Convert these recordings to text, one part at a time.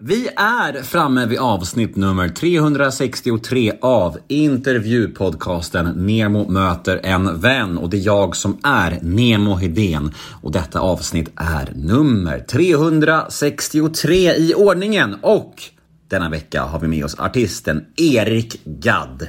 Vi är framme vid avsnitt nummer 363 av intervjupodcasten Nemo möter en vän. Och det är jag som är Nemo Hedén. Och detta avsnitt är nummer 363 i ordningen. Och denna vecka har vi med oss artisten Erik Gadd.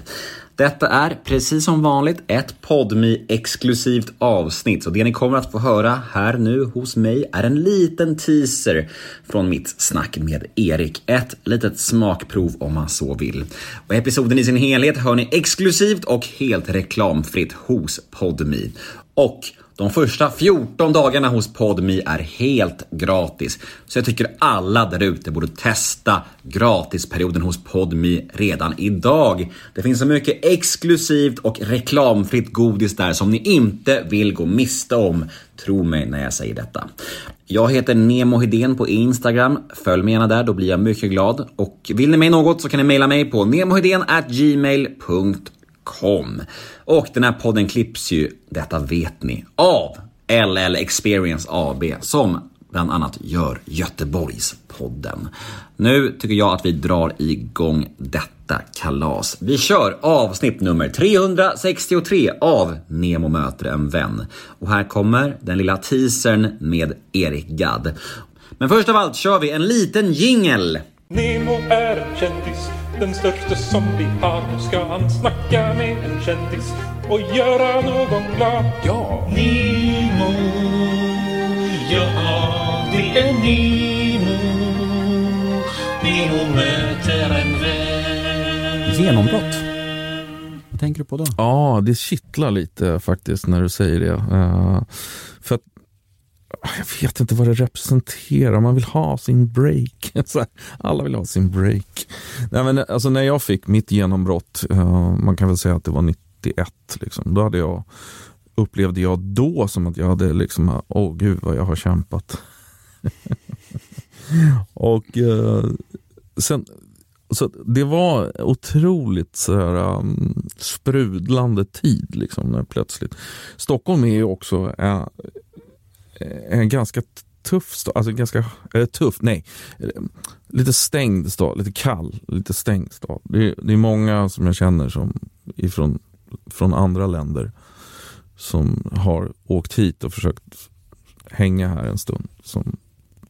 Detta är precis som vanligt ett podmi exklusivt avsnitt. Så det ni kommer att få höra här nu hos mig är en liten teaser från mitt snack med Erik. Ett litet smakprov om man så vill. Och episoden i sin helhet hör ni exklusivt och helt reklamfritt hos Podmi. Och de första 14 dagarna hos Podmi är helt gratis. Så jag tycker alla där ute borde testa gratisperioden hos Podmi redan idag. Det finns så mycket exklusivt och reklamfritt godis där som ni inte vill gå miste om. Tro mig när jag säger detta. Jag heter Nemo Hedén på Instagram. Följ mig gärna där, då blir jag mycket glad. Och vill ni mig något så kan ni mejla mig på gmail.com Com. Och den här podden klipps ju, detta vet ni, av LL Experience AB som bland annat gör Göteborgspodden. Nu tycker jag att vi drar igång detta kalas. Vi kör avsnitt nummer 363 av Nemo möter en vän. Och här kommer den lilla teasern med Erik Gadd. Men först av allt kör vi en liten jingel. Nemo är en kändis, den största som vi har. Nu ska han snacka med en kändis och göra någon glad. Ja! Nemo, ja det är Nemo. Nemo möter en vän. Genombrott. Vad tänker du på då? Ja, det kittlar lite faktiskt när du säger det. Uh, för att Ah, jag vet inte vad det representerar. Man vill ha sin break. alla vill ha sin break. Nej, men, alltså, när jag fick mitt genombrott, eh, man kan väl säga att det var 91, liksom, då hade jag, upplevde jag då som att jag hade, liksom, åh oh, gud vad jag har kämpat. och eh, sen, så det var otroligt så här, um, sprudlande tid. Liksom, när plötsligt. Stockholm är ju också uh, Eh, en ganska tuff stad, alltså ganska eller tuff, nej, eh, lite stängd stad, lite kall, lite stängd stad. Det är, det är många som jag känner som ifrån från andra länder som har åkt hit och försökt hänga här en stund. Som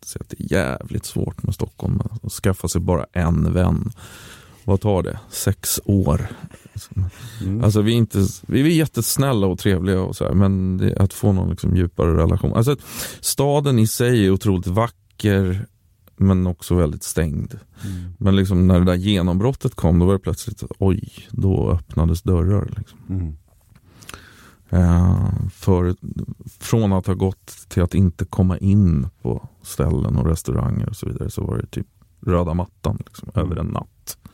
säger att det är jävligt svårt med Stockholm. Att skaffa sig bara en vän. Vad tar det? Sex år. Mm. Alltså vi är, inte, vi är jättesnälla och trevliga och så här, men det, att få någon liksom djupare relation. Alltså, staden i sig är otroligt vacker men också väldigt stängd. Mm. Men liksom när det där genombrottet kom då var det plötsligt, oj, då öppnades dörrar. Liksom. Mm. Uh, för, från att ha gått till att inte komma in på ställen och restauranger och så vidare så var det typ röda mattan liksom, mm. över en natt.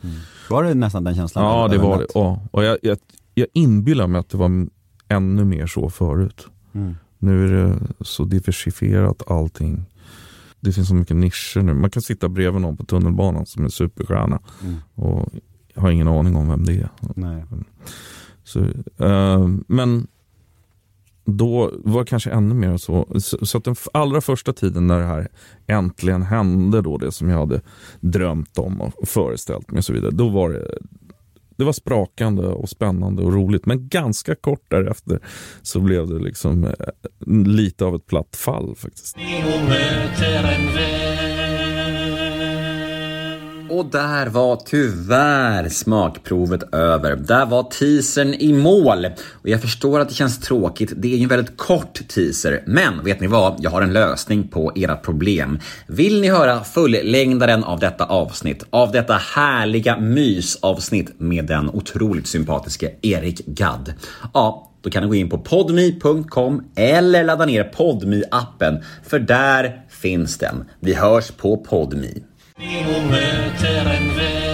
Mm. Var det nästan den känslan? Ja, det var det. Ja. Och jag, jag, jag inbillar mig att det var ännu mer så förut. Mm. Nu är det så diversifierat allting. Det finns så mycket nischer nu. Man kan sitta bredvid någon på tunnelbanan som är superstjärna mm. och har ingen aning om vem det är. Nej. Så, uh, men då var det kanske ännu mer så. Så, så att den allra första tiden när det här äntligen hände, då det som jag hade drömt om och föreställt mig och så vidare. Då var det, det var sprakande och spännande och roligt. Men ganska kort därefter så blev det liksom eh, lite av ett platt fall faktiskt. Och där var tyvärr smakprovet över. Där var teasern i mål. Och jag förstår att det känns tråkigt, det är ju en väldigt kort teaser. Men vet ni vad? Jag har en lösning på era problem. Vill ni höra fullängdaren av detta avsnitt? Av detta härliga mysavsnitt med den otroligt sympatiske Erik Gadd? Ja, då kan ni gå in på podme.com eller ladda ner podme appen för där finns den. Vi hörs på podme. Nemo möter en vän